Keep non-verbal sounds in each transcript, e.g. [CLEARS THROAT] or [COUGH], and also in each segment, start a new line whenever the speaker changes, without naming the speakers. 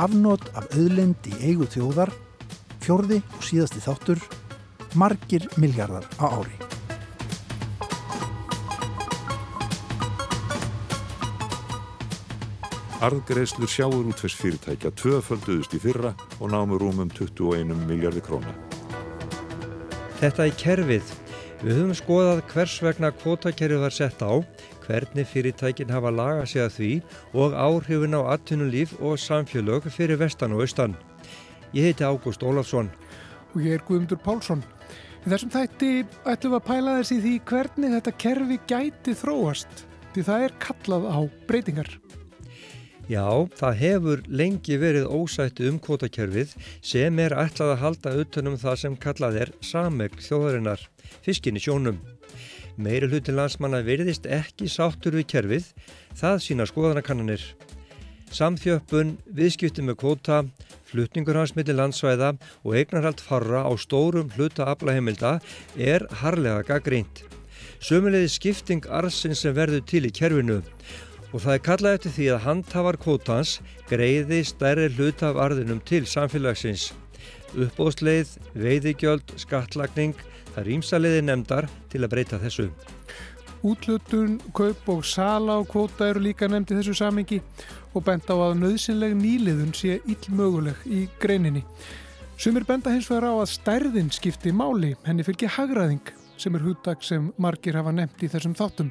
afnót af auðlind í eigu þjóðar, fjörði og síðasti þáttur, margir miljardar á ári.
Arðgreðslur sjáur útfess fyrirtækja tvöfölduðust í fyrra og námu rúmum 21 miljardi króna.
Þetta er kerfið. Við höfum skoðað hvers vegna kvotakerfið var sett á, hvernig fyrirtækin hafa lagað sig að því og áhrifin á atvinnulíf og samfélög fyrir vestan og austan. Ég heiti Ágúst Ólafsson.
Og ég er Guðmundur Pálsson. Í þessum þætti ætlum við að pæla þessi því hvernig þetta kerfi gæti þróast, því það er kallað á breytingar.
Já, það hefur lengi verið ósættu um kvotakerfið sem er ætlað að halda utanum það sem kallað er sameg þjóðarinnar, fiskinni sjónum. Meiri hluti landsmanna verðist ekki sáttur við kerfið, það sína skoðanakannanir. Samþjöppun, viðskipti með kvota, flutningur hans millir landsvæða og eignarhald farra á stórum hluta aflaheimilda er harlega gaggrínt. Sömulegði skipting arðsins sem verður til í kerfinu og það er kallað eftir því að handhafar kvótans greiði stærri hlut af arðinum til samfélagsins. Uppbóðsleið, veiðigjöld, skattlagning, það er ímsaliði nefndar til að breyta þessu.
Útlutun, kaup og sala á kvóta eru líka nefndi þessu samingi og benda á að nöðsynleg nýliðun sé illmöguleg í greininni. Sumir benda hins vegar á að stærðin skipti máli, henni fylgir hagraðing sem er húttak sem margir hafa nefnt í þessum þáttum.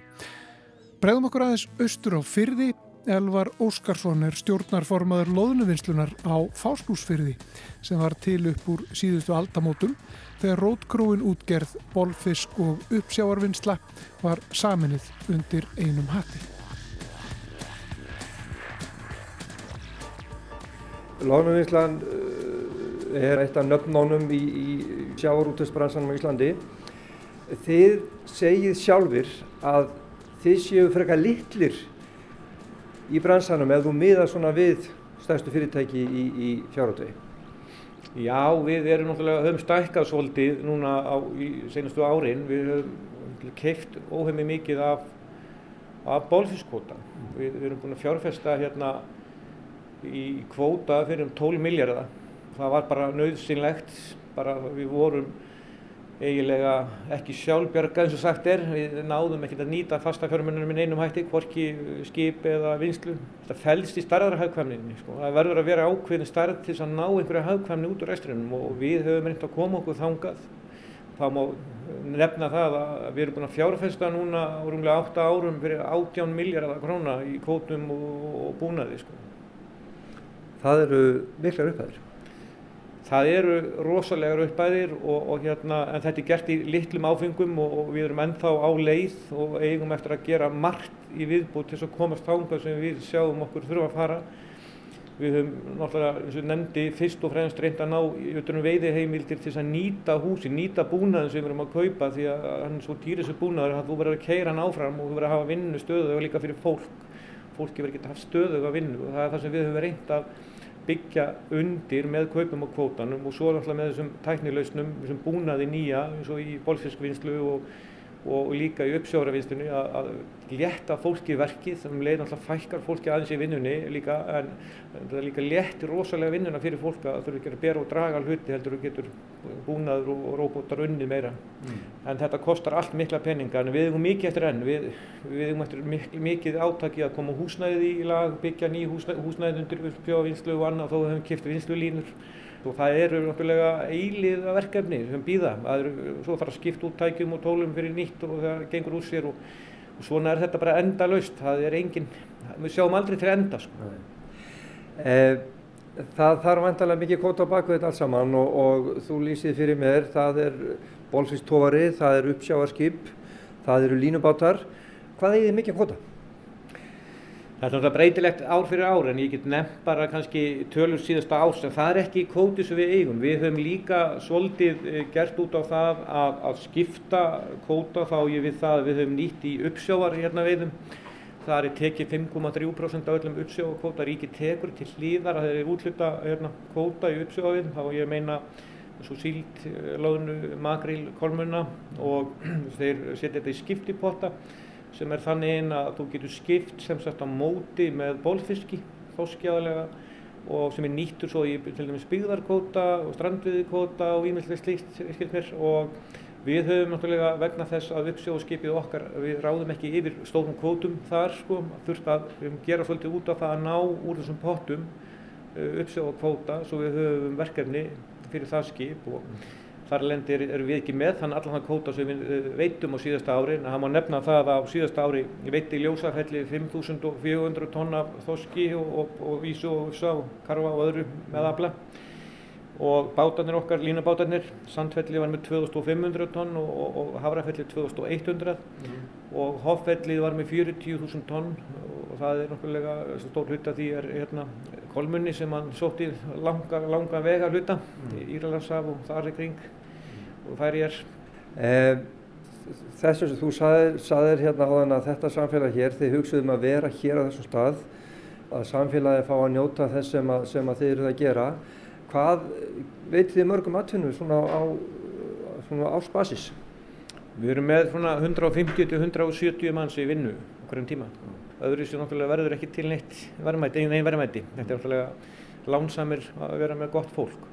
Bregðum okkur aðeins austur á fyrði. Elvar Óskarsson er stjórnarformaður loðnuvinslunar á Fáslúsfyrði sem var til upp úr síðustu aldamótum þegar rótgróin útgerð, bolfisk og uppsjáarvinnsla var saminnið undir einum hatti.
Loðnuvinslan er eitt af nöfnónum í, í sjáarútusbransanum á Íslandi. Þið segið sjálfur að þið séu frekar litlir í bransanum ef þú miðar svona við stærstu fyrirtæki í, í fjárhaldvegi?
Já, við erum náttúrulega, höfum stækkað svolítið núna á senastu árin. Við höfum keift óheimi mikið af, af bólfiskvóta. Við, við erum búin að fjárfesta hérna í kvóta fyrir um 12 miljardar. Það var bara nöðsynlegt, bara við vorum eiginlega ekki sjálfbjörga eins og sagt er. Við náðum ekkert að nýta fastafjármunum með einum hætti, hvorki skip eða vinslu. Það fælst í starðara hagkvæmninni. Sko. Það verður að vera ákveðin starð til að ná einhverja hagkvæmni út úr resturinnum og við höfum reynd að koma okkur þangað. Það má nefna það að við erum búin að fjárfesta núna á rúmlega 8 árum fyrir 18 miljardar króna í kótum og búnaði. Sko.
Það eru miklar upphæðir.
Það eru rosalegar uppæðir og, og hérna, en þetta er gert í litlum áfengum og, og við erum ennþá á leið og eigum eftir að gera margt í viðbútt til að komast þánga sem við sjáum okkur þurfa að fara. Við höfum náttúrulega, eins og nefndi, fyrst og fremst reynd að ná utanum veiðiheimildir til að nýta húsi, nýta búnaðin sem við erum að kaupa því að hann er svo dýr þessu búnaður að þú verður að keira hann áfram og þú verður að hafa vinnu stöðu og líka fyrir fólk. Fólki verður ekki að hafa stöðu að vinnu og það er það sem við höfum reynd að byggja undir með kaupum og kvótanum og svo náttúrulega með þessum tæknilausnum, þessum búnaði nýja eins og í bolfiskvinnslu og, og líka í uppsjóravinnslunni að, létta fólki verkið, þannig leið náttúrulega fækkar fólki aðeins í vinnunni líka en það er líka létt rosalega vinnuna fyrir fólk að þurfa ekki að bera og draga hluti heldur og getur búnaður og róbótar unni meira. Mm. En þetta kostar allt mikla peninga en við hefum mikið eftir enn, við, við hefum eftir mikið, mikið átaki að koma húsnæðið í lag, byggja ný húsnæðið, undir uppsjóravinnslu og annað þó hefum kipt vinslulínur og það eru náttúrulega eilið verkefni sem býða. Það eru svo fara að skipta út tækjum og tólum fyrir nýtt og það gengur úr sér og, og svona er þetta bara enda laust. Það er engin, við sjáum aldrei til enda sko.
Eh, það þarf vantarlega mikið kóta á baku þetta alls saman og, og þú lýsið fyrir mér, það er bólsvístófari, það er uppsjáarskip, það eru línubátar. Hvað er þið mikið kóta?
Það er náttúrulega breytilegt ár fyrir ár en ég get nefnt bara kannski tölur síðasta árs en það er ekki kóti sem við eigum. Við höfum líka svolítið gert út á það að, að skipta kóta þá ég við það að við höfum nýtt í uppsjávar hérna veiðum. Það er tekið 5,3% af öllum uppsjávarkóta ríki tekur til hlýðar að þeir eru útluta hérna, kóta í uppsjávarveiðum þá ég meina svo síld, loðnu, makril, kolmunna og [CLEARS THROAT] þeir setja þetta í skiptipotta sem er þannig inn að þú getur skipt sem sagt á móti með bólfiski, þóskjáðlega og sem er nýttur svo í til dæmis byggðarkvóta og strandviðkvóta og ímyndlega slíkt skilt mér. Og við höfum náttúrulega vegna þess að uppsjóðskipið okkar við ráðum ekki yfir stórum kvótum þar sko. Þurft að við gera svolítið út af það að ná úr þessum pottum uppsjóða kvóta svo við höfum verkefni fyrir það skip og þar lendir erum við ekki með þannig allan það kvóta sem við veitum á síðasta ári en það má nefna það að á síðasta ári veitti ljósafelli 5.400 tonna þoski og, og, og vísu og vissa og karfa og öðru með afla og bátarnir okkar, línabátarnir Sandfelli var með 2500 tonn og, og Hafrafelli 2100 mm. og Hoffelli var með 40.000 tonn og það er nokkulega stór hluta því er hérna kolmunni sem hann sótti langa, langa vega hluta mm. í Íralansaf og þar í kring og færi er
eh, Þess að þú saðir, hérna áðan að þetta samfélag hér, þið hugsuðum að vera hér á þessum stað að samfélagi fá að njóta þess sem að, sem að þið eruð að gera hvað veit þið mörgum atvinnum svona á svona ásbasis?
Við erum með svona 150-170 manns í vinnu okkur um tíma. Öðru sem náttúrulega verður ekki til neitt verðmæti, einn verðmæti. Þetta er náttúrulega lánsamir að vera með gott fólk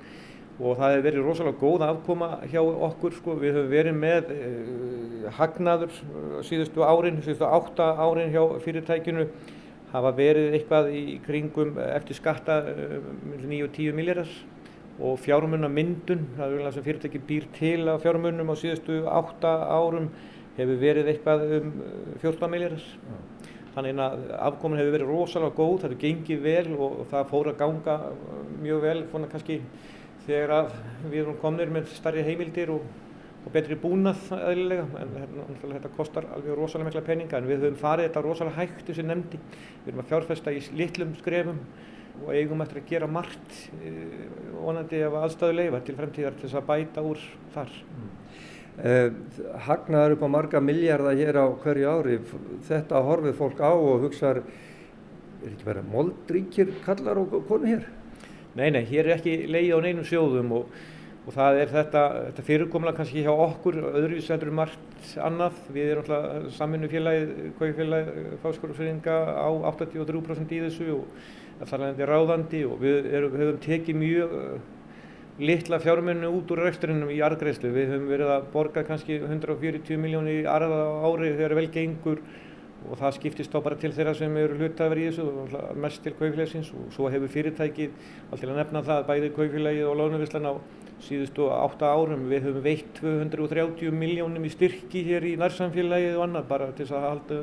og það hefur verið rosalega góð afkoma hjá okkur sko. Við höfum verið með eh, hagnaður síðustu árin, síðustu átta árin hjá fyrirtækinu hafa verið eitthvað í kringum eftir skatta 9-10 miljardar og fjármunamyndun, það er það sem fyrirtæki býr til á fjármunum á síðustu 8 árum hefur verið eitthvað um 14 miljardar. Þannig að afkomin hefur verið rosalega góð, það hefur gengið vel og það fór að ganga mjög vel svona kannski þegar við erum komnir með starri heimildir og og betri búnað eðlilega en þetta kostar alveg rosalega mikla peninga en við höfum farið þetta rosalega hægt þessi nefndi. Við erum að fjárfesta í litlum skrefum og eigum eftir að gera margt vonandi af aðstöðu leifa til fremtíðar til þess að bæta úr þar. Mm.
Uh, hagnaður upp á marga miljardar hér á hverju ári. Þetta horfið fólk á og hugsaður, er ekki verið moldríkir kallar og konu hér?
Nei, nei, hér er ekki leið á neinum sjóðum og og það er þetta, þetta fyrirkomlega kannski hjá okkur, öðruvísi heldur margt annað. Við erum alltaf samvinnufélagið, kaupfélagið, fáskórufyrringa á 83% í þessu og það er alveg ráðandi og við erum, höfum tekið mjög litla fjármennu út úr reksturinnum í arðgreðslu. Við höfum verið að borga kannski 140 miljónir í arða ári þegar vel gengur og það skiptist þá bara til þeirra sem eru hlutafur í þessu og mest til kaupfélagsins og svo hefur fyrirtækið, allt til að nefna það, bæði kaupfélagið og lónuvislan á síðustu átta árum. Við höfum veitt 230 miljónum í styrki hér í nærsamfélagið og annað bara til að halda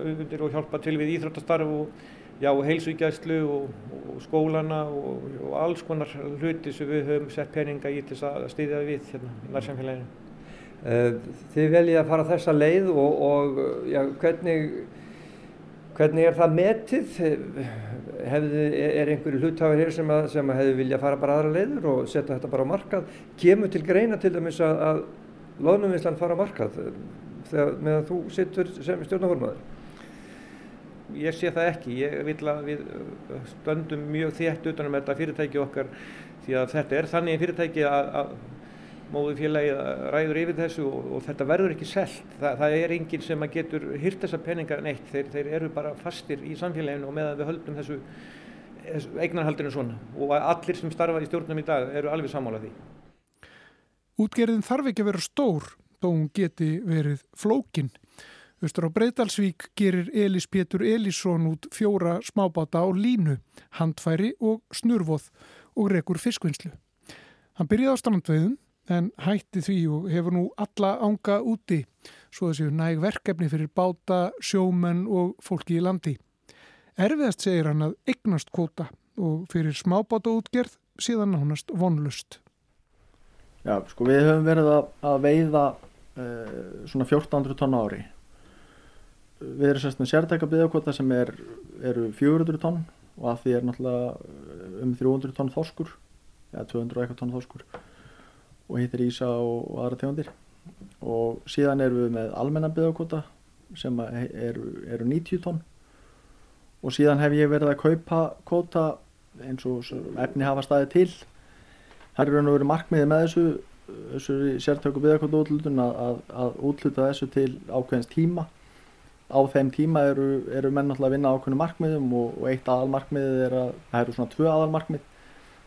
auðvundir og hjálpa til við íþróttastarf og já, heilsugjæslu og, og skólana og, og alls konar hluti sem við höfum sett peninga í til að stýðja við hérna í nærsamfélaginu.
Þið veljið að fara þessa leið og, og já, hvernig, hvernig er það metið? Hefði, er einhverju hluthafur hér sem, að, sem að hefði viljað fara bara aðra leiður og setja þetta bara á markað? Kemur til greina til dæmis að, að loðnumvinslan fara á markað þegar meðan þú sittur sem stjórnaformaður?
Ég sé það ekki. Ég vil að við stöndum mjög þétt utanum þetta fyrirtæki okkar því að þetta er þannig fyrirtæki að, að móðufélagið ræður yfir þessu og, og þetta verður ekki selt. Þa, það er enginn sem getur hyrt þessa peningar neitt. Þeir, þeir eru bara fastir í samfélaginu og meðan við höldum þessu, þessu eignarhaldinu svona og allir sem starfa í stjórnum í dag eru alveg sammálað því.
Útgerðin þarf ekki að vera stór þó hún geti verið flókin. Östur á Breitalsvík gerir Elís Pétur Elísson út fjóra smábáta á línu, handfæri og snurvoð og rekur fiskvinnslu. Hann byrjaði á strandveiðum en hætti því og hefur nú alla ánga úti svo þessi næg verkefni fyrir báta, sjómenn og fólki í landi. Erfiðast segir hann að eignast kvota og fyrir smábáta útgerð síðan nánast vonlust.
Já, sko við höfum verið að, að veiða uh, svona 1400 tonn ári. Við erum sérst með sértæka byggjakvota sem er, eru 400 tonn og að því er náttúrulega um 300 tonn þorskur, eða 200 eitthvað tonn þorskur og hittir ísa og, og aðra tegundir. Og síðan erum við með almennan byggakvota sem eru, eru 90 tonn. Og síðan hef ég verið að kaupa kvota eins og efni hafa staðið til. Það er raun og verið markmiðið með þessu þessu sértöku byggakvota útlutun að, að, að útluta þessu til ákveðins tíma. Á þeim tíma eru, eru menn náttúrulega að vinna ákveðinu markmiðum og, og eitt aðalmarkmið er að það eru svona tvö aðalmarkmið.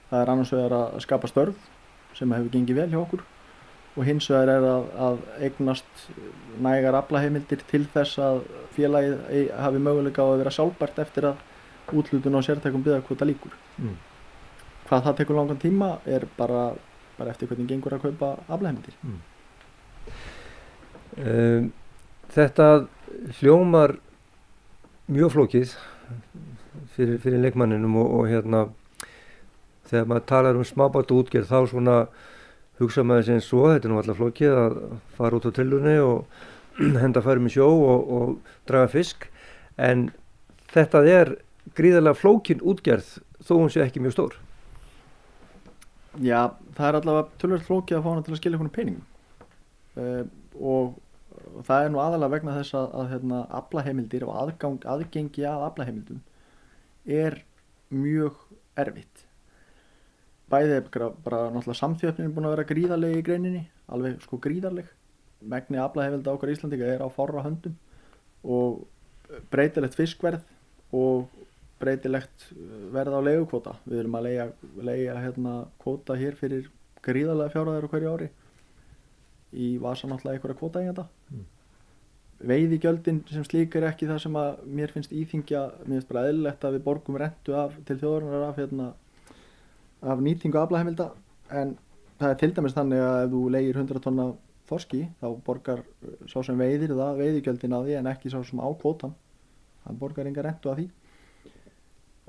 Það er annars vegar að skapa störf sem hefur gengið vel hjá okkur og hins vegar er að, að eignast nægar aflaheimildir til þess að félagið hafi möguleika á að vera sjálfbært eftir að útlutun og sértækum byggðarkvota líkur. Mm. Hvað það tekur langan tíma er bara, bara eftir hvernig gengur að kaupa aflaheimildir. Mm.
Um, þetta hljómar mjög flókið fyrir, fyrir leikmanninum og, og hérna þegar maður talar um smábátu útgerð þá svona hugsa maður sem svo, þetta er nú alltaf flókið að fara út á trillunni og [CLEARS THROAT] henda færum í sjó og, og draga fisk. En þetta er gríðarlega flókin útgerð þó hún sé ekki mjög stór.
Já, það er allavega tölvöld flókið að fá hana til að skilja einhvern peningum. Uh, og það er nú aðalega vegna þess að, að hérna, aflaheimildir og aðgang, aðgengi að aflaheimildum er mjög erfitt bæðið er bara náttúrulega samþjöfnin búin að vera gríðarlega í greininni alveg sko gríðarleg. Megni aflæðhefildi ákvar Íslandika er á forra höndum og breytilegt fiskverð og breytilegt uh, verð á leiðukvota við erum að leiða, leiða hérna, kvota hér fyrir gríðarlega fjáraðar hverju ári í vasa náttúrulega einhverja kvota í þetta mm. veiðigjöldin sem slík er ekki það sem að mér finnst íþingja mér finnst bara eðlilegt að við borgum rentu af til þjóðurnar af hérna af nýtingu aflaheimilda en það er til dæmis þannig að ef þú leigir 100 tonna þorski þá borgar sá sem veiðir það veiðigjöldin að því en ekki sá sem á kvotan hann borgar enga rentu að því.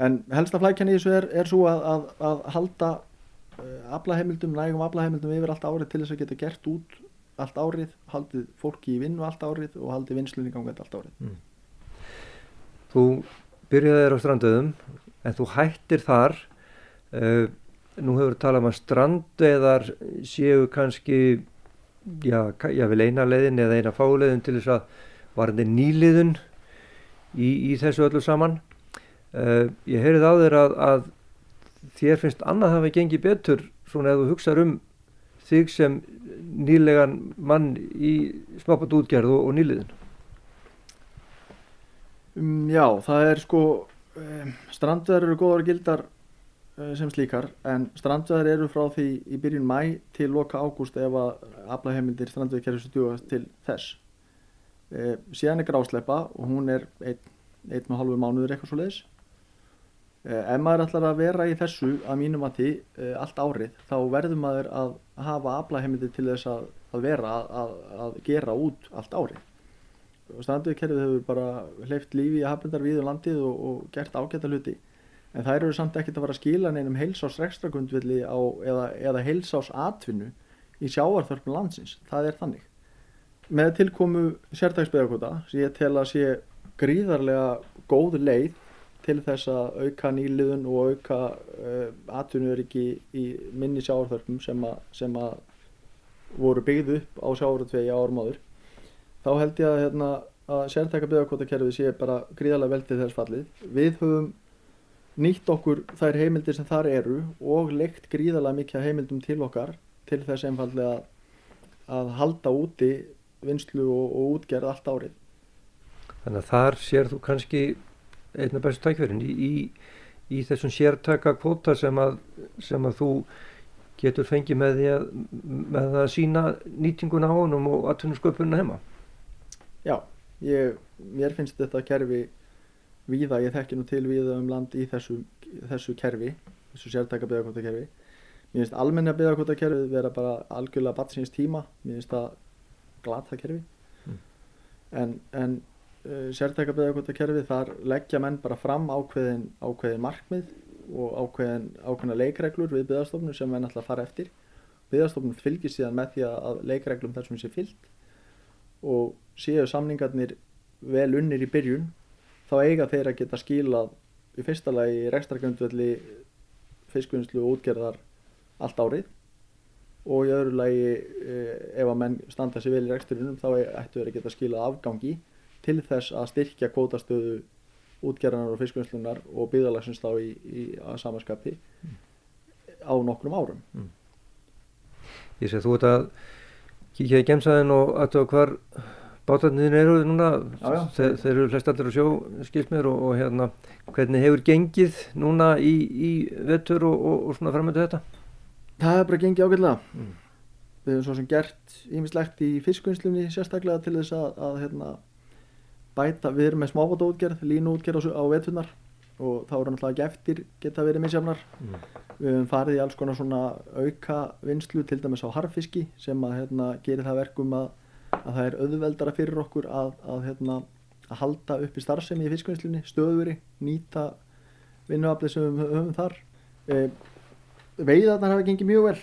En helsta flækjan í þessu er, er svo að, að, að halda uh, aflaheimildum, nægum aflaheimildum yfir allt árið til þess að geta gert út allt árið, haldið fólki í vinnu allt árið og haldið vinslunni ganga allt árið. Mm.
Þú byrjaði þér á strandöðum en þú hættir þar uh, nú hefur talað um að strandveðar séu kannski já, já vel eina leiðin eða eina fáleiðin til þess að varði nýliðun í, í þessu öllu saman. Uh, ég heyrið á þér að, að þér finnst annað hafa gengið betur svona ef þú hugsaður um þig sem nýlegan mann í smápat útgerð og, og nýliðun.
Um, Já, það er sko um, strandveðar eru góðar gildar Eh, sem slíkar en strandveðar eru frá því í byrjun mæ til loka ágúst ef að aflaheimildir strandveðkerfis stjúast til þess. E, síðan er grásleipa og hún er einn ein og halvu mánuður eitthvað svo leiðis e, ef maður ætlar að vera í þessu að mínum að því e, allt árið þá verður maður að hafa aflaheimildir til þess að, að vera að, að gera út allt árið. Strandveðkerfið hefur bara hleyft lífi í hafnendar við um landið og, og gert ágæta hluti en þær eru samt ekkert að fara að skila neinum heilsás rekstrakundvilli eða, eða heilsás atvinnu í sjáarþörfum landsins, það er þannig. Með tilkomu sértagsbyggjarkvota sem ég tel að sé gríðarlega góð leið til þess að auka nýliðun og auka uh, atvinnuöryggi í minni sjáarþörfum sem, sem að voru byggð upp á sjáartvegi árum áður þá held ég að, hérna, að sértækabyggarkvota kerfið sé bara gríðarlega vel til þess fallið. Við höfum nýtt okkur þær heimildir sem þar eru og leikt gríðalega mikið heimildum til okkar til þess einfallega að, að halda úti vinslu og, og útgerð allt árið.
Þannig að þar sér þú kannski einna bestu tækverðin í, í, í þessum sértaka kvota sem að, sem að þú getur fengið með því að, með að sína nýtinguna á honum og atvinnusköpunna heima.
Já, ég, mér finnst þetta kerfi víða, ég þekki nú til víða um land í þessu, þessu kerfi þessu sértæka byggjarkvotakerfi mér finnst almenna byggjarkvotakerfi vera bara algjörlega batsins tíma mér finnst það glata kerfi. Mm. en, en uh, sértæka byggjarkvotakerfi þar leggja menn bara fram ákveðin, ákveðin markmið og ákveðin, ákveðina leikreglur við byggjarstofnum sem við náttúrulega fara eftir. Byggjarstofnum fylgir síðan með því að leikreglum þessum sé fyllt og séu samningarnir vel unnir í byrjun þá eiga þeir að geta skílað í fyrsta lagi rekstarkjöndvelli fiskvinnslu og útgerðar allt árið og í öðru lagi eh, ef að menn standa sér vel í reksturinnum þá ættu þeir að geta skílað afgangi til þess að styrkja kótastöðu útgerðanar og fiskvinnslunar og byggðalagsins þá í, í samanskapi mm. á nokkrum árum mm.
Ég sé þú ert að kíkja í gemsaðin og aðtöða hvar
Bátarnir eru núna,
Já, já.
þeir, þeir eru flest allir á sjó, skilst mér, og, og hérna, hvernig hefur gengið núna í, í vettur og, og, og svona framöndu þetta?
Það er bara gengið ágætlega.
Mm.
Við hefum svo sem gert ímislegt í fiskvinnslunni sérstaklega til þess að, að hérna, bæta, við erum með smábátaútgerð, línuútgerð á, á veturnar og þá eru náttúrulega ekki eftir geta verið misjafnar.
Mm.
Við hefum farið í alls konar svona auka vinslu til dæmis á harfiski sem að hérna, gerir það verkum að, að það er auðveldara fyrir okkur að, að, hérna, að halda upp í starfsemi í fiskvinnslunni, stöðveri, nýta vinnuaflið sem við höfum þar. E, veiðarnar hafa gengið mjög vel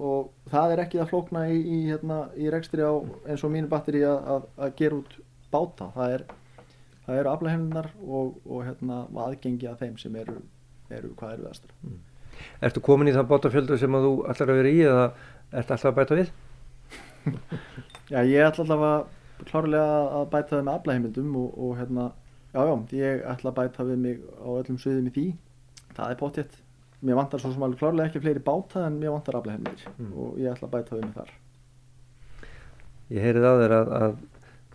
og það er ekki það flókna í, í, hérna, í rekstri á eins og mínu batteri að, að, að gera út báta. Það, er, það eru aflæðhennar og, og hérna, aðgengi að þeim sem eru, eru hvað eru veðastar.
Ertu komin í það bátafjöldu sem að þú að vera í eða ertu alltaf að bæta við? [LAUGHS]
Já, ég ætla allavega klárlega að bæta það með aflæðheimildum og, og hérna, já, já, ég ætla að bæta við mig á öllum sviðum í því. Það er potjett. Mér vantar svo sem alveg klárlega ekki fleiri báta en mér vantar aflæðheimildir
Mm.
og ég ætla að bæta við mig þar.
Ég heyrið á þér að, að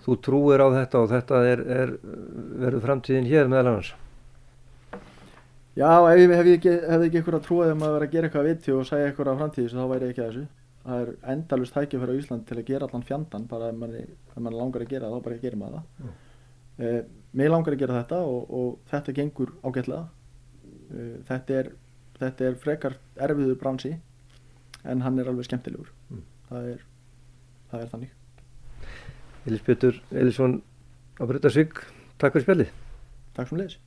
þú trúir á þetta og þetta er, er verður framtíðin hér meðal annars.
Já, ef ég hef ekki eitthvað að trúa þegar maður verið að gera eitthvað að viti og segja eitthvað á framtíðis þá væri ég ekki að þessu. Það er endalust tækifæri á Ísland til að gera allan fjandan bara ef mann, ef mann langar að gera það, þá bara gerir maður það. Mm. Eh, mér langar að gera þetta og, og þetta gengur ágætlega. Eh, þetta, er, þetta er frekar erfiður bransi en hann er alveg skemmtilegur.
Mm.
Það, er, það er þannig.
Elis Pétur Elisson á Brutarsvík, takk fyrir spjallið.
Takk sem leiðis.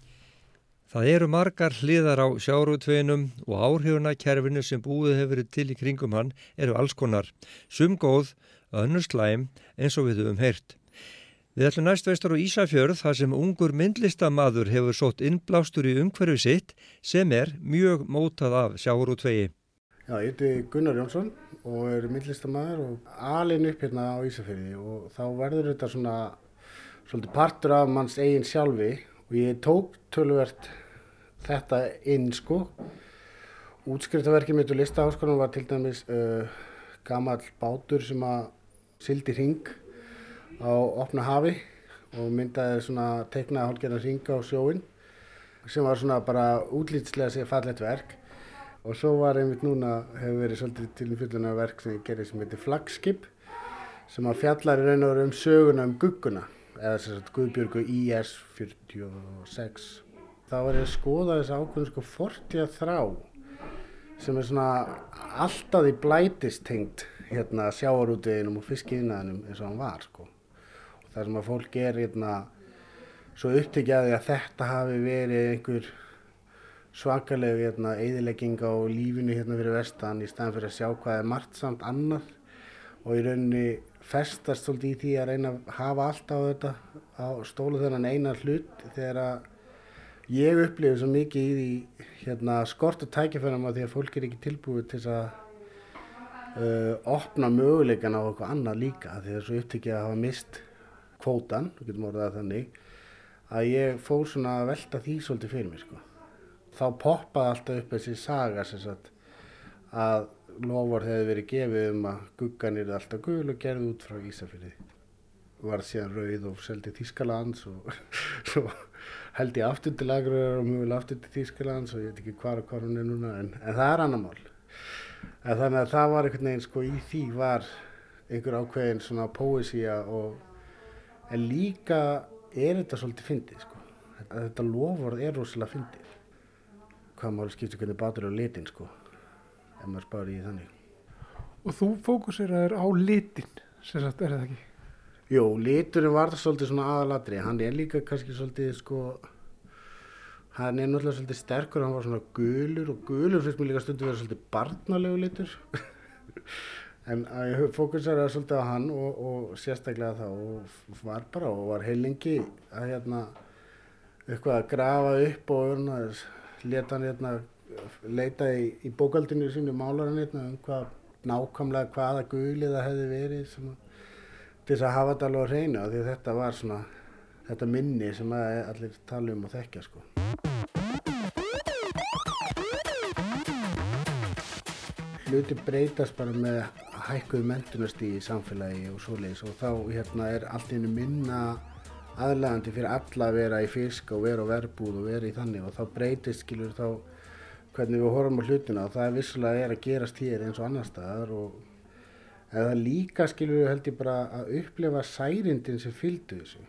Það eru margar hliðar á sjárútveginum og áhrifuna kerfinu sem búið hefur til í kringum hann eru alls konar. Sum góð, önnur slæm eins og við höfum heyrt. Við ætlum næst veistar á Ísafjörð þar sem ungur myndlistamaður hefur sótt innblástur í umhverfi sitt sem er mjög mótað af sjárútvegi.
Já, ég heiti Gunnar Jónsson og er myndlistamæður og alin upp hérna á Ísafjörði og þá verður þetta svona svolítið partur af manns eigin sjálfi og ég tók tölvert þetta inn sko. Útskriftaverkið mitt úr listaháskólanum var til dæmis uh, gamall bátur sem að sildi hring á opna hafi og myndaði svona teiknaði hálfgerðan hring á sjóin sem var svona bara útlýtslega sér fallett verk og svo var einmitt núna hefur verið svolítið til fyllunar verk sem ég gerði sem heitir Flagskip sem að fjallar í raun og veru um söguna um gugguna eða sem sagt Guðbjörgu IS 46 þá var ég að skoða þess ákveðin sko fortja þrá sem er svona alltaf í blætistengt hérna sjáarútiðinum og fiskiðinaðinum eins og hann var sko. Og það sem að fólk er hérna svo upptekjaði að þetta hafi verið einhver svakaleg hérna, eðilegging á lífinu hérna fyrir vestan í staðan fyrir að sjá hvað er margt samt annað og í rauninni festast svolítið í því að reyna að hafa allt á þetta á stólu þennan eina hlut þegar að ég upplifi svo mikið í því hérna, skort og tækifærum að því að fólk er ekki tilbúið til að uh, opna möguleikan á eitthvað annað líka því að svo upptekið að hafa mist kvótan, við getum orðað það þannig að ég fór svona að velta því svolítið fyrir mér sko. Þá poppaði alltaf upp þessi saga sem sagt að lofur hefði verið gefið um að guggan er alltaf gul og gerði út frá Ísafyrði. Var síðan rauð og seldi Þískalands og [LAUGHS] svo held ég aftur til Akureyrar og mjög aftur til Þískalands og ég veit ekki hvar og hvar hún er núna en, en það er annar mál. En þannig að það var einhvern veginn sko í því var einhver ákveðin svona póesía og en líka er þetta svolítið fyndið sko. Þetta lofvörð er rosalega fyndið. Hvað máli skiptir hvernig bátur á litin sko. Ef maður spáir í þannig.
Og þú fókuseraður á litin, sem sagt, er það ekki?
Jó, liturinn var það svolítið svona aðalatri. Hann er líka kannski svolítið sko, hann er náttúrulega svolítið sterkur, hann var svona gulur og gulur finnst mér líka stundu vera svolítið barnalegu litur. [LAUGHS] en ég fókuseraði svolítið á hann og, og sérstaklega það og var bara og var heilingi að hérna eitthvað að grafa upp og leta hann hérna leita í, í bókaldinu sínu málarinn hérna um hvað nákvæmlega hvaða gulið það hefði verið sem að til þess að hafa þetta alveg hreinu af því að þetta var svona þetta minni sem að allir tala um og þekkja sko. Hluti breytast bara með hækkuð mentunastíði í samfélagi og svoleiðis og þá hérna er allt einu minna aðlægandi fyrir alla að vera í fisk og vera á verbúð og vera í þannig og þá breytist skilur þá hvernig við horfum á hlutina og það er vissulega er að gerast hér eins og annar staðar og eða líka skilur við held ég bara að upplefa særindin sem fylgdu þessu.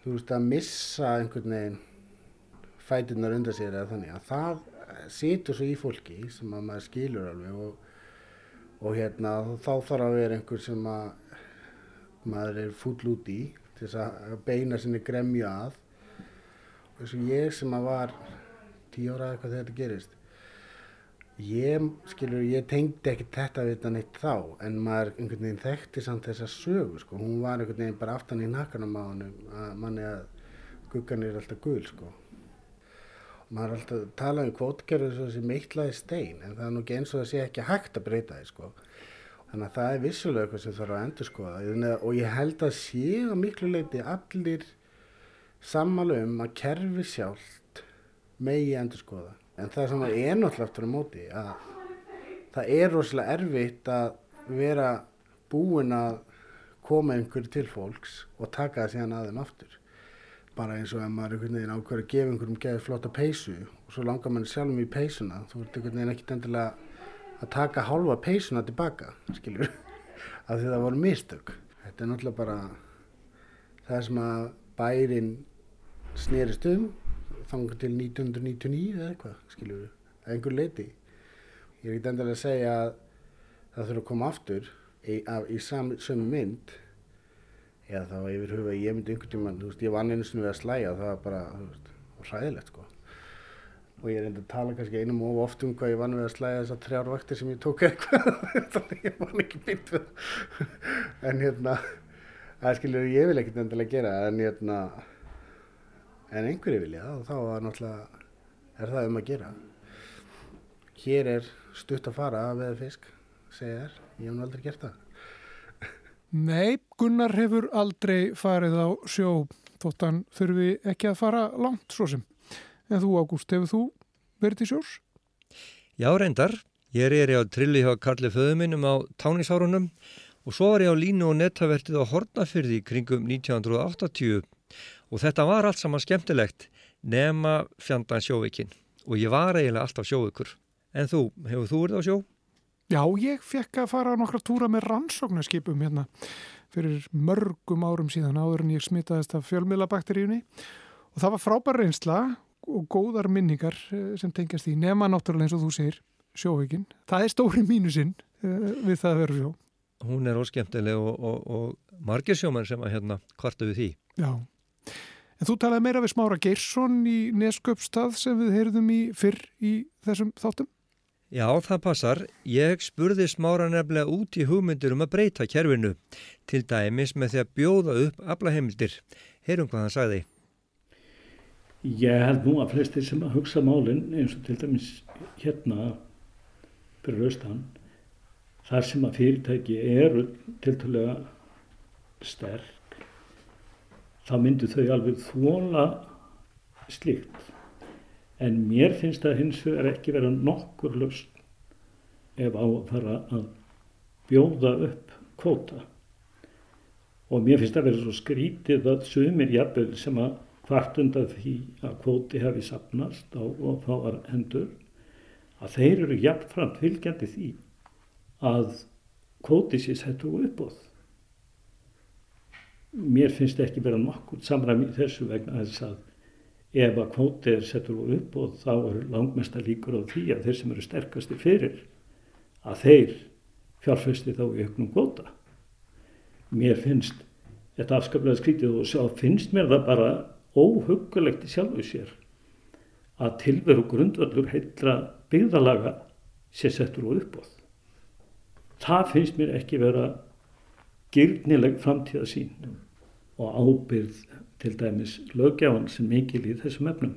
Þú veist að missa einhvern veginn fætunar undan sér eða þannig að það situr svo í fólki sem að maður skilur alveg og, og hérna þá þarf að vera einhver sem að maður er full út í til þess að beina sinni gremju að. Og eins og ég sem að var tíu ára eitthvað þegar þetta gerist. Ég, skilur, ég tengdi ekki þetta við þetta neitt þá en maður einhvern veginn þekkti samt þessa sögu sko, hún var einhvern veginn bara aftan í nakkanum á hann að manni að guggan er alltaf gul sko. Maður er alltaf að tala um kvótgerður sem eitlaði stein en það er nú ekki eins og það sé ekki hægt að breyta því sko. Þannig að það er vissulega eitthvað sem þarf að endur skoða og ég held að séu að miklu leiti allir sammálu um að kerfi sjálft megi endur skoða. En það sem er náttúrulega aftur á móti að það er rosalega erfitt að vera búin að koma einhverju til fólks og taka það síðan aðeins aftur. Bara eins og ef maður er einhvern veginn ákveður að gefa einhverjum geði flotta peysu og svo langar mann sjálfum í peysuna, þú ert einhvern veginn ekkert endilega að taka hálfa peysuna tilbaka, skiljur, [LAUGHS] af því það voru mistök. Þetta er náttúrulega bara það sem að bærin snerist um, þangur til 1999 eða eitthvað, skiljur, að einhver leiti. Ég er ekkert endilega að segja að það þurfa að koma aftur í, í sömu mynd, eða þá yfir huga ég myndi einhvern tíma, þú veist, ég vann einu snu við að slæja og það var bara, þú veist, ræðilegt, sko og ég reyndi að tala kannski einum og oft um hvað ég vann við að slæða þessar þrjár vaktir sem ég tók eitthvað [LAUGHS] þannig ég vann ekki byggt við [LAUGHS] en hérna það skilur ég vil ekkert endilega gera en hérna en einhverju vilja og þá er náttúrulega er það um að gera. Hér er stutt að fara að veða fisk segja þér, ég hef nú aldrei gert það.
Nei, Gunnar hefur aldrei farið á sjó þóttan þurfi ekki að fara langt svo sem. En þú, Ágúst, hefur þú verið til sjórs?
Já, reyndar. Ég er á trilli hjá Karli Föðuminnum á tánisárunum og svo var ég á línu og nettavertið á Hortnafyrði kringum 1980 og þetta var allt saman skemmtilegt nema fjandan sjóvikinn og ég var eiginlega alltaf sjóvikur. En þú, hefur þú verið á sjó?
Já, ég fekk að fara nokkra túra með rannsóknarskipum hérna fyrir mörgum árum síðan áður en ég smitaðist af fjölmiðlabakteríunni og það var frábær reynsla og góðar minningar eh, sem tengjast í nema náttúrulega eins og þú segir sjóveikin. Það er stóri mínusinn uh, við það að vera sjó.
Hún er óskemtileg og, og, og margir sjóman sem að hérna kvarta við því.
Já. En þú talaði meira við Smára Geirsson í Nesköpstað sem við heyrðum í fyrr í þessum þáttum?
Já, það passar. Ég spurði Smára nefnilega út í hugmyndir um að breyta kerfinu til dæmis með því að bjóða upp aflaheimildir. Heyrum hvað hann sagði.
Ég held nú að flestir sem að hugsa málinn eins og til dæmis hérna fyrir austan þar sem að fyrirtæki eru tiltalega sterk þá myndu þau alveg þóla slíkt en mér finnst það hins vegar ekki vera nokkur löst ef á að fara að bjóða upp kvóta og mér finnst það að vera svo skrítið að sumir jafnvel sem að hvart undan því að kvóti hefði sapnast á og fáar hendur að þeir eru jafnframt fylgjandi því að kvóti sé settu uppóð. Mér finnst ekki vera nokkur samræmi þessu vegna þess að ef að kvóti er settur uppóð þá eru langmesta líkur á því að þeir sem eru sterkasti fyrir að þeir fjárfæsti þá í auknum kvóta. Mér finnst þetta afskaplega skrítið og svo finnst mér það bara óhugulegt í sjálfu sér að tilveru grundvöldur heitra byggðalaga sé settur og uppbóð. Það finnst mér ekki vera gyrnileg framtíða sín og ábyrð til dæmis lögjafan sem mikil í þessum efnum.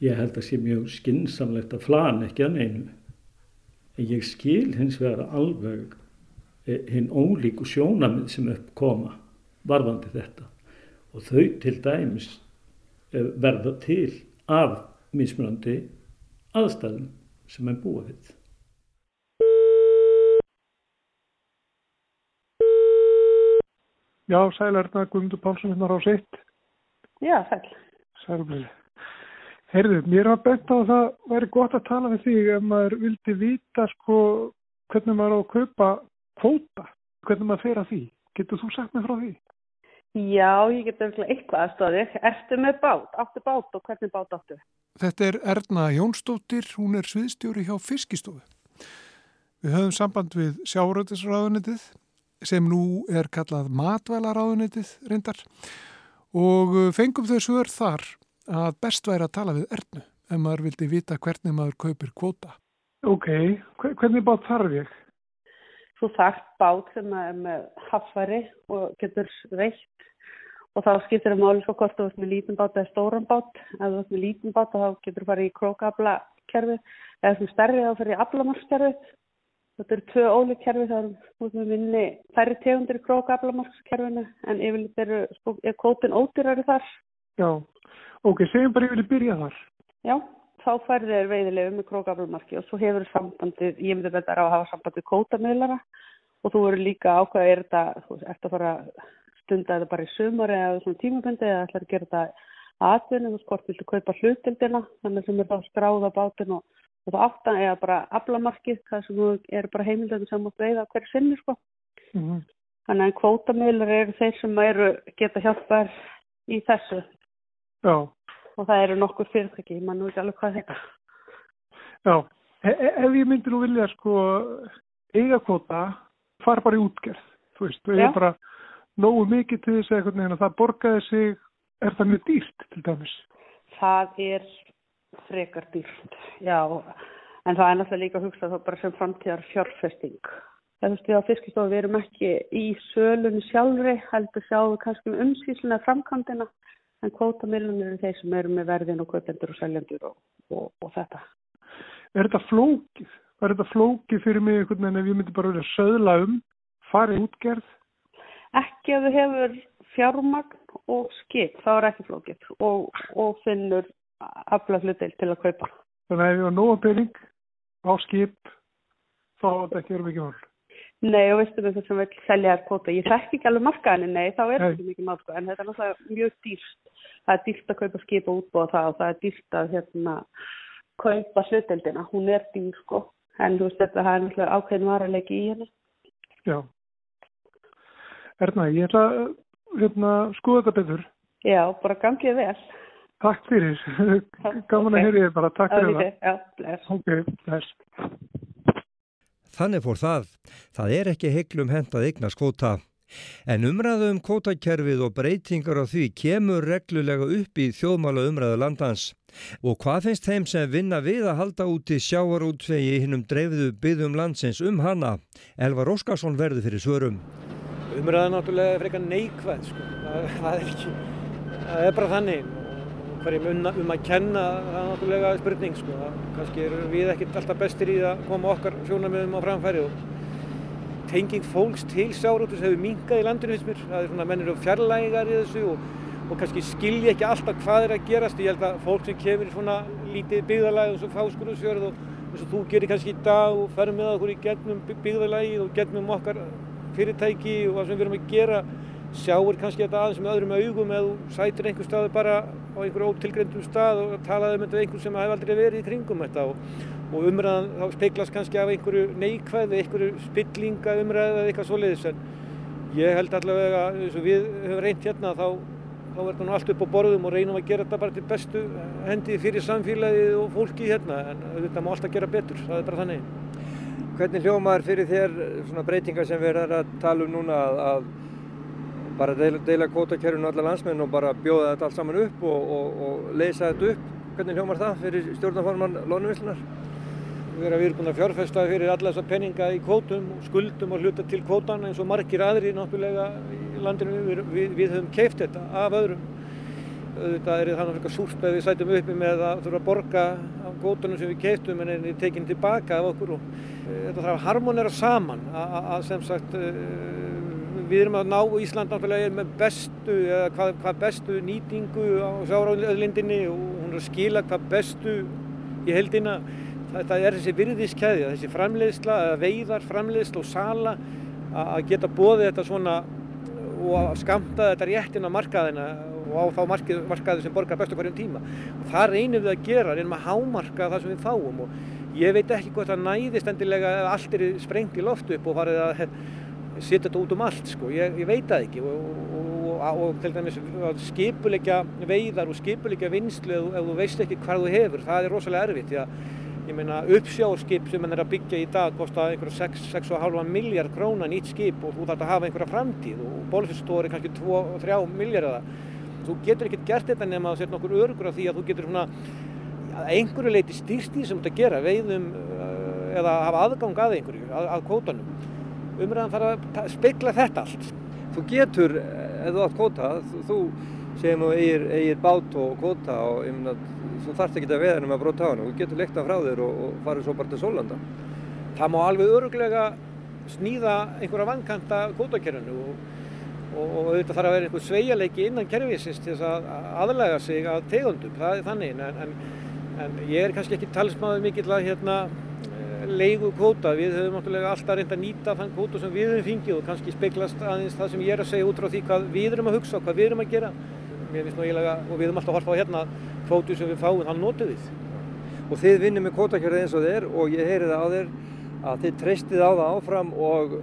Ég held að sé mjög skinsamlegt að flan ekki að neinu. En ég skil hins vegar alveg eh, hinn ólíku sjónamið sem uppkoma varðandi þetta og þau til dæmis eh, verða til af mismunandi aðstæðum sem er búið við.
Já, sælarna Guðmundur Pálsson hérna á sitt.
Já, sæl.
Sælblöði. Heyrðu, mér var bent á að það væri gott að tala við þig ef maður vildi vita sko hvernig maður á að kaupa kvóta, hvernig maður fer að því. Getur þú sagt mig frá því?
Já, ég get auðvitað eitthvað aðstóði. Ertu með bát? Áttu bát og hvernig bát áttu?
Þetta er Erna Jónsdóttir, hún er sviðstjóri hjá Fiskistofu. Við höfum samband við sjáuröldisraðunitið sem nú er kallað matvælaráðunitið reyndar og fengum þau svör þar að best væri að tala við Ernu ef maður vildi vita hvernig maður kaupir kvóta. Ok, hvernig bát þarf ég?
Þú þarf bát sem er með haffari og getur reitt og þá skiptir það máli svo hvort þú ert með lítinn bát eða stóran bát. Ef þú ert með lítinn bát þá getur þú farið í krókabla kerfi eða þú stærri þá farið í aflamarkskerfi Þetta eru tvö ólík kerfi, það eru minni færri tegundir í krókablamarkskerfinu en yfirleitt eru, sko, er kótin ódýrari þar.
Já, ok, segjum bara yfirleitt byrja þar.
Já, þá færði þér veiðilegu með krókablamarki og svo hefur sambandið, ég myndi þetta að hafa sambandið kótamöðlara og þú eru líka ákveða, er þetta, þú ert að fara stunda þetta bara í sumar eða svona tímabundi eða ætlar að gera þetta aðvinni, þú skort viltu kaupa hlutildina, þannig sem er þá skráða bátinn og og það áttan eða bara aflamarkið það sem eru bara heimildandi sem átt veiða hverju sinni sko. Mm -hmm. þannig að kvótamilur eru þeir sem eru geta hjálpar í þessu.
Já.
og það eru nokkur fyrirtæki, mann ekki alveg hvað þetta
Já, e e ef ég myndi nú vilja sko eiga kvóta, fara bara í útgerð þú veist, þú er bara nógu mikið til þess að það borgaði sig er það mjög dýrt til dæmis?
Það er frekar dýrt, já, en það er náttúrulega líka að hugsa þá bara sem framtíðar fjárfesting. Það þú veist við á fiskistofu, við erum ekki í sölunni sjálfri, heldur sjáum við kannski um umsýsluna framkantina, en kvótamilunir eru þeir sem eru með verðin og kaupendur og seljandur og, og, og þetta.
Er þetta flókið? Er þetta flókið fyrir mig einhvern veginn ef ég myndi bara verið að söðla um, farið útgerð?
Ekki ef þú hefur fjármagn og skip, þá er ekki flókið og, og finnur afla hlutil til að kaupa.
Þannig að ef ég var nóga pening á skip þá er þetta ekki verið mikið mál.
Nei og veistu með þess að við selja þér kvota. Ég þekk ekki alveg markaðinni, nei þá er þetta mikið mál sko en þetta er náttúrulega mjög dýrst. Það er dýrst að kaupa skip og útbúa það og það er dýrst að hérna kaupa hlutildina. Hún er dýr sko en þú veist þetta það er náttúrulega ákveðin varalegi í henni.
Já. Erna, ég ætla hérna, skoða þetta betur.
Já, bara gangið vel.
Takk fyrir, [LAUGHS] gaman okay. að heyri þér bara, takk fyrir það.
Já, bless.
Ok, bless.
Þannig fór það. Það er ekki heiklum hentað eignast kvóta. En umræðu um kvótakerfið og breytingar á því kemur reglulega upp í þjóðmála umræðu landans. Og hvað finnst þeim sem vinna við að halda út í sjáarútvegi hinnum dreifðu byggðum landsins um hana? Elvar Óskarsson verður fyrir svörum.
Umræðu náttúrulega frekar neikvæð, sko. Það, það, er ekki, það er bara þannig hverjum um, um að kenna það er náttúrulega spurning sko. kannski erum við ekkert alltaf bestir í að koma okkar sjónamöðum á framfæri og tenging fólks til sjárótus hefur minkað í landinu þess mér það er svona mennir og fjarlægar í þessu og, og kannski skilji ekki alltaf hvað er að gerast ég held að fólk sem kemur svona lítið byggðalæg og svo fáskurðsfjörð og eins og þú gerir kannski í dag og ferum með okkur í getnum byggðalægi og getnum okkar fyrirtæki og það sem við erum að gera sjáur kannski þetta aðeins með öðrum augum eða sætir einhver staðu bara á einhverju ótilgreyndum stað og talaði um þetta einhver sem hef aldrei verið í kringum þetta og, og umræðan þá speiklast kannski af einhverju neikvæði, einhverju spillinga umræði eða eitthvað svoleiðis en ég held allavega eins og við höfum reynt hérna þá, þá verður það nú allt upp á borðum og reynum að gera þetta bara til bestu hendi fyrir samfélagið og fólki hérna en þetta má alltaf gera betur, það er bara þannig.
Hvernig hljómaður fyrir þér svona breytingar sem við erum að tala um núna að bara deila, deila kvótakerfinu allar landsmenn og bara bjóða þetta allt saman upp og, og, og leysa þetta upp. Hvernig hljómar það fyrir stjórnaforman Lónuvillunar?
Við erum búin að fjárfesta fyrir alla þessa penninga í kvótum, skuldum og hluta til kvótana eins og margir aðri náttúrulega í landinu. Við, við, við höfum keift þetta af öðrum. Þetta er þannig að súrspæð við sætum uppi með að þurfa að borga á kvótunum sem við keiftum en er tekin tilbaka af okkur eh, þetta þarf að harmonera saman að sem sagt eh, við erum að ná Ísland náttúrulega með bestu, eða hvað, hvað bestu nýtingu á sjáraöðlindinni og hún er að skila hvað bestu í heldina. Þetta er þessi virðiskeiðja, þessi framleiðsla, veiðar, framleiðsla og sala að geta bóðið þetta svona og skamta þetta rétt inn á markaðina og á þá markið, markaði sem borgar bestu hverjum tíma. Og það reynum við að gera, reynum að hámarka það sem við fáum og ég veit ekki hvort það næðist endilega að allt er sprengt í loft upp og farið að setja þetta út um allt sko, ég, ég veit það ekki. Og, og, og, og til dæmis skipuleikja veiðar og skipuleikja vinslu ef þú veist ekki hvað þú hefur, það er rosalega erfitt því að ég meina uppsjáskip sem mann er að byggja í dag kostar einhverja 6,5 miljard krónan nýtt skip og þú þarf að hafa einhverja framtíð og bólfistóri kannski 2-3 miljardar þú getur ekkert gert þetta nema að setja nokkur örgur af því að þú getur svona að einhverju leiti stýrst því sem þú ert að gera veiðum eða hafa aðgang að einhverju, að, að kótanum umræðan þarf að speikla þetta allt.
Þú getur, ef þú átt kóta þú segjum þú eigir, eigir bát og kóta og meina þú þarfst ekki að veða um að bróta á hann þú getur leikta frá þér og, og farið svo bara til Sólanda
Það má alveg öruglega snýða einhverja vankanta kótakerfinu og, og, og þetta þarf að vera einhver sveigaleiki innan kerfisins til þess að aðlæga sig að tegundum, það er þannig en, en, en ég er kannski ekki talsmaður mikill að hérna leigu kóta, við höfum náttúrulega alltaf reynd að nýta þann kóta sem við höfum fengið og kannski speglast aðeins það sem ég er að segja út frá því hvað við erum að hugsa og hvað við erum að gera. Mér finnst nú eiginlega, og við höfum alltaf horfað á hérna kvótu sem við fáum, þann notu við.
Og þið vinnum með kótakjörði eins og þér og ég heyri það á þér að þið treystið á það áfram og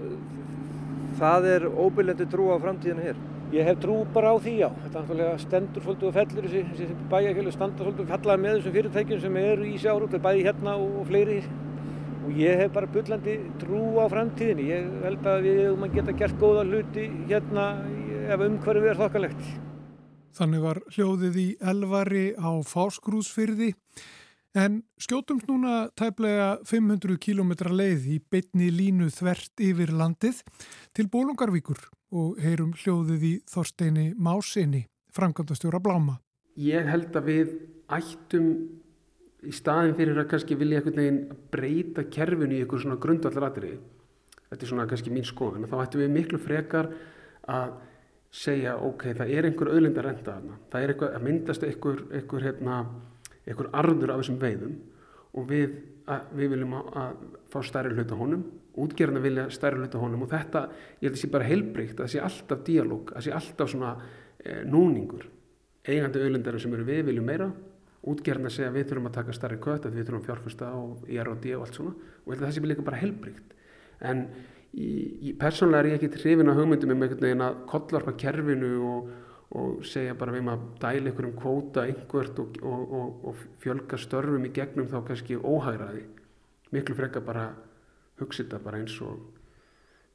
það er óbyrlendi trú á framtíðinu hér.
Ég hef trú bara á því já, þetta er náttúrulega stendur svolítið og fellur þessi, þessi bæjarkjölu standa svolítið og fellaði með þessum fyrirtækjum sem eru í sjárútt, bæði hérna og fleiri og ég hef bara bullandi trú á framtíðinni. Ég held að við höfum að geta gert góða hluti hérna ef umhverfið er þokkalegt.
Þannig var hljóðið í elvari á fáskrúsfyrði en skjótumst núna tæplega 500 km leið í beitni línu þvert yfir landið til Bólungarvíkur og heyrum hljóðið í Þorsteini Másinni, framkvæmdastjóra Bláma.
Ég held að við ættum í staðin fyrir að kannski vilja einhvern veginn breyta kerfinu í einhver svona grundvallaratriði. Þetta er svona kannski mín skoðan þá ættum við miklu frekar að segja ok, það er einhver auðlindar renta þarna, það er eitthvað að myndast einhver, einhver, hérna, einhver arður af þessum veiðum og við, að, við viljum að, að fá stærri hluta honum útgerðina vilja stærri hluta honum og þetta, ég held að það sé bara heilbrygt að það sé alltaf díalóg, að það sé alltaf svona e, núningur eigandi auðlindar sem eru við viljum meira útgerðin að segja við þurfum að taka starri kött við þurfum fjárfesta og IROD og allt svona. Og það sé líka bara helbrikt en persónulega er ég ekki hrifin að hugmyndum um einhvern veginn að kollvarpa kerfinu og, og segja bara við maður að dæla einhverjum kvóta einhvert og, og, og fjölga störfum í gegnum þá kannski óhægraði miklu frekka bara hugsa þetta bara eins og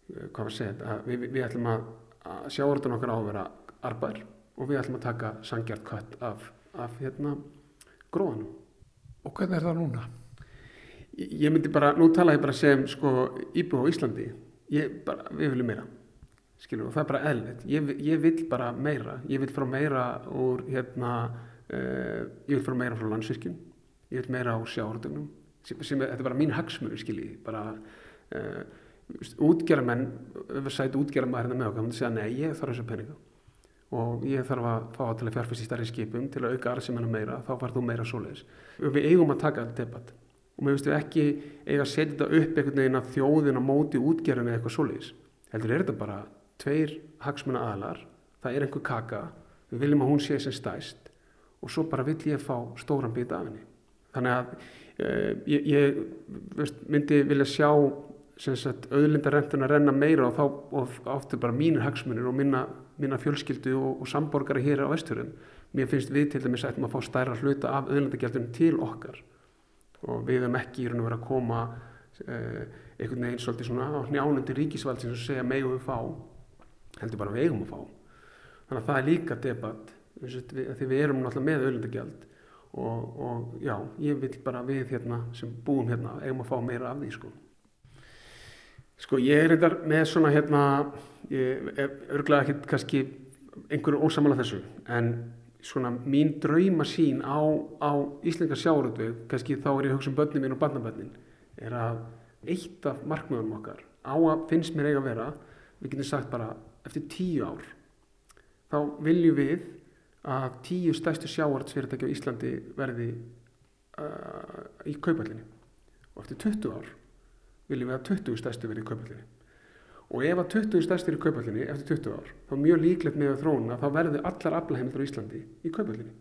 hvað var segja að við, við ætlum að, að sjáurðan okkar á að vera arbær og við ætlum að taka sangjart kött af, af hérna gróðanum.
Og hvernig er það núna?
Ég, myndi bara, nú tala ég bara sem sko íbúið á Íslandi, ég bara, við viljum meira, skilur, og það er bara eðlilegt. Ég, ég vil bara meira, ég vil frá meira úr, hérna, uh, ég vil frá meira frá landsvirkjum, ég vil meira á sjáhaldunum, sem, sem þetta er bara mín hagsmur, skilji, bara uh, útgerðamenn, öfursæti útgerðamenn hérna með okkar, hann segja, nei, ég þarf þessa peninga og ég þarf að fá til að fjárfæst í starri skipum til að auka arðsefnina meira, þá far þú meira svoleiðis. Við eigum að taka þetta debatt og við ekki eiga að setja þetta upp einhvern veginn að þjóðin á móti útgerðinu eitthvað svoleiðis. Heldur er þetta bara tveir hagsmuna aðlar, það er einhver kaka, við viljum að hún sé sem stæst og svo bara vill ég fá stóran bit af henni. Þannig að uh, ég, ég veist, myndi vilja sjá auðlindarrentuna renna meira og þá áttu bara mínir hagsmunir og minna, minna fjölskyldu og, og samborgari hér á vesturinn. Mér finnst við til dæmis ættum að fá stærra hluta af auðlindagjaldunum til okkar og við hefum ekki í raun og verið að koma eh, einhvern veginn svolítið svona á njánandi ríkisvald sem segja megum við fá, heldur bara við eigum að fá. Þannig að það er líka debatt því við erum náttúrulega með auðlindagjald og, og já, ég vil bara við hérna sem búum hérna eigum að fá meira af því sko. Sko ég er eitthvað með svona hérna, örglega ekki kannski einhverju ósamála þessu en svona mín draumasín á, á Íslingar sjáurötu, kannski þá er ég að hugsa um börnin mín og barnabörnin, er að eitt af markmiðunum okkar á að finnst mér eiga að vera, við getum sagt bara eftir tíu ár, þá viljum við að tíu stærstu sjáurötsfyrirtæki á Íslandi verði uh, í kaupallinni og eftir 20 ár viljum við að 20 stærstu verið í kaupallinni og ef að 20 stærstir í kaupallinni eftir 20 ár þá mjög líklegt með þróun að þá verður allar aflaheimildur á Íslandi í kaupallinni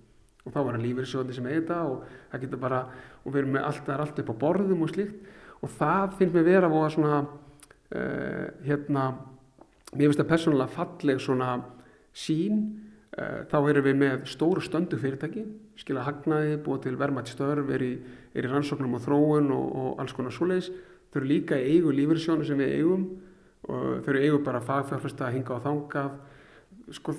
og þá var það lífeyrissjóðandi sem eita og það getur bara og við erum með allt, allt upp á borðum og slíkt. Og það finnst mér vera að svona uh, hérna mér finnst það persónulega falleg svona sín uh, þá erum við með stóru stöndu fyrirtæki skilja hagnaði, búa til vermaðt störf er í, er í rannsóknum og þróun og, og alls konar svoleiðis þau eru líka í eigu lífeyrissjónu sem við eigum. Og þau eru eigu bara fagfjárfesta að hinga á þangað. Sko,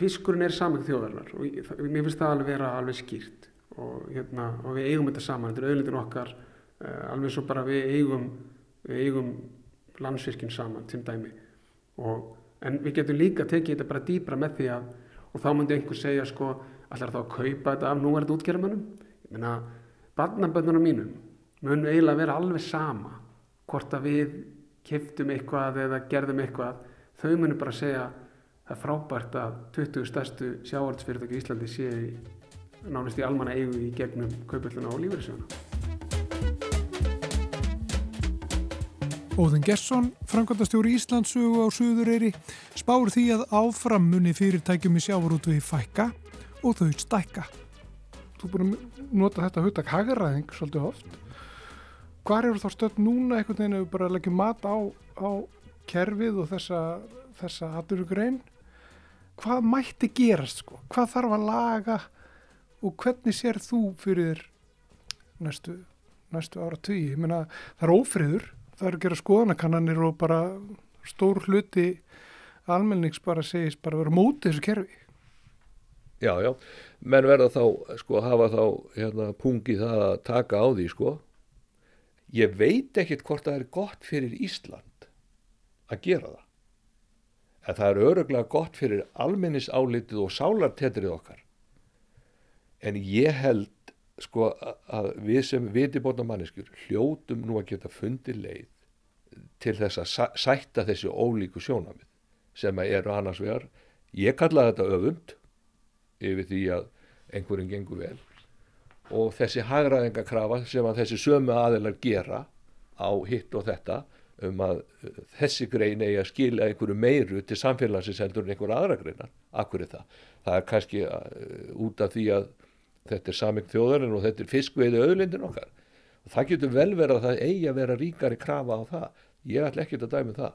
fiskurinn er saman þjóðarinnar og mér finnst það alveg vera alveg skýrt. Og, hérna, og við eigum þetta saman, þetta er auðvitaðin okkar. Uh, alveg svo bara við eigum við eigum landsfiskin saman til dæmi. Og, en við getum líka tekið þetta bara dýbra með því að og þá myndi einhver segja sko allar þá að kaupa þetta af núverðið útgerðamönnum ég meina, barnaböndunum mínum mun eiginlega vera alveg sama hvort að við keftum eitthvað eða gerðum eitthvað þau munum bara segja það er frábært að 20 stærstu sjáartsfyrirtæki í Íslandi sé nánast í almanna eigu í gegnum kaupölluna og lífeyrisjóna.
Óðin Gesson, framkvæmdastjóri Íslandsögu á Suðureyri, spár því að áfram muni fyrirtækjum í sjávarútvegi fækka og þau stækka. Þú búin að nota þetta huttak hagaræðing svolítið oft. Hvar eru þá stöld núna einhvern veginn ef við bara leggjum mat á, á kerfið og þessa, þessa aðurugrein? Hvað mætti gerast sko? Hvað þarf að laga og hvernig sér þú fyrir næstu, næstu ára tugi? Ég meina það er ófriður, það er að gera skoðanakannanir og bara stór hluti almennings bara segist bara vera mótið þessu kerfi.
Já, já, menn verða þá, sko, hafa þá hérna pungið það að taka á því, sko. Ég veit ekkert hvort það er gott fyrir Ísland að gera það. En það er öruglega gott fyrir almennisálitið og sálartetrið okkar. En ég held, sko, að við sem vitibotna manneskjur hljótum nú að geta fundið leið til þess að sætta þessi ólíku sjónamið sem eru annars vegar. Ég kalla þetta öfund yfir því að einhverjum gengur vel og þessi hagraðingakrafa sem að þessi sömu aðeinar gera á hitt og þetta um að uh, þessi grein eigi að skilja einhverju meiru til samfélagsins heldur en einhverju aðra greinar. Akkur er það? Það er kannski uh, út af því að þetta er saming þjóðarinn og þetta er fiskveiði auðlindin okkar. Og það getur vel verið að það eigi að vera ríkari krafa á það. Ég ætla ekki að dæmi um það.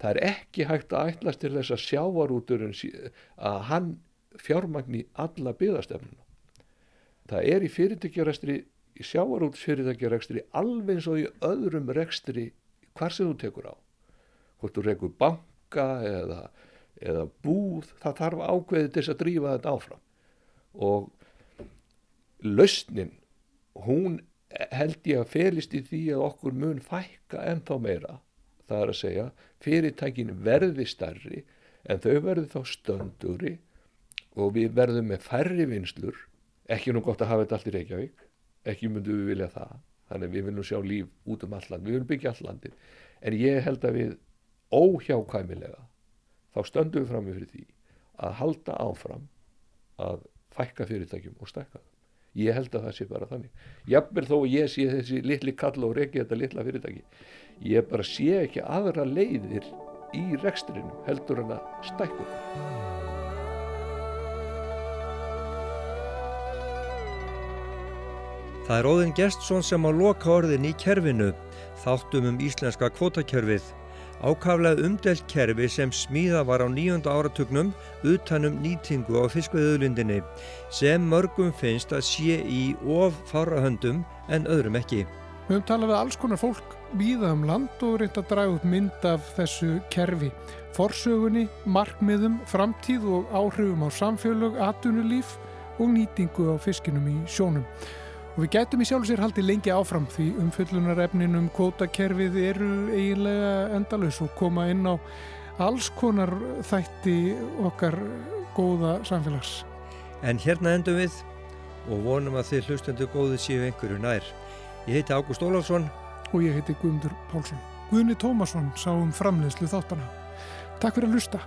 Það er ekki hægt að ætlast til þess að sjávarúturinn að hann fjármagn í alla byggðastefnuna. Það er í fyrirtækjarekstri, í sjávarútsfyrirtækjarekstri alveg eins og í öðrum rekstri hvar sem þú tekur á. Hvort þú rekur banka eða, eða búð, það þarf ákveðið til þess að drífa þetta áfram. Og lausnin, hún held ég að felist í því að okkur mun fækka ennþá meira. Það er að segja, fyrirtækin verði starri en þau verði þá stönduri og við verðum með færri vinslur ekki nú gott að hafa þetta allt í Reykjavík. Ekki myndum við vilja það. Þannig við viljum sjá líf út um alland við viljum byggja allandin en ég held að við óhjákvæmilega þá stöndum við fram með fyrir því að halda áfram að fækka fyrirtækjum og stækka ég held að það sé bara þannig. Jafnvel þó að ég sé þessi litli kall og reykja þetta litla fyrirtæki ég bara sé ekki aðra leiðir í rekstrinu heldur en að stækka
það er Óðinn Gestsson sem á loka orðin í kerfinu, þáttum um íslenska kvotakerfið. Ákaflega umdelt kerfi sem smíða var á nýjönda áratugnum utanum nýtingu á fiskveðuðlundinni sem mörgum finnst að sé í of farahöndum en öðrum ekki.
Við höfum talað við alls konar fólk víða um land og reynt að draga upp mynd af þessu kerfi. Forsögunni, markmiðum, framtíð og áhrifum á samfélög, atunulíf og nýtingu á fiskinum í sjónum. Og við gætum í sjálf sér haldi lengi áfram því umfyllunarefnin um kvótakerfið eru eiginlega endalus og koma inn á alls konar þætti okkar góða samfélags.
En hérna endum við og vonum að þið hlustendu góði séu einhverju nær. Ég heiti Ágúst Ólafsson
og ég heiti Guðmundur Pálsson. Guðni Tómasson sá um framleiðslu þáttana. Takk fyrir að hlusta.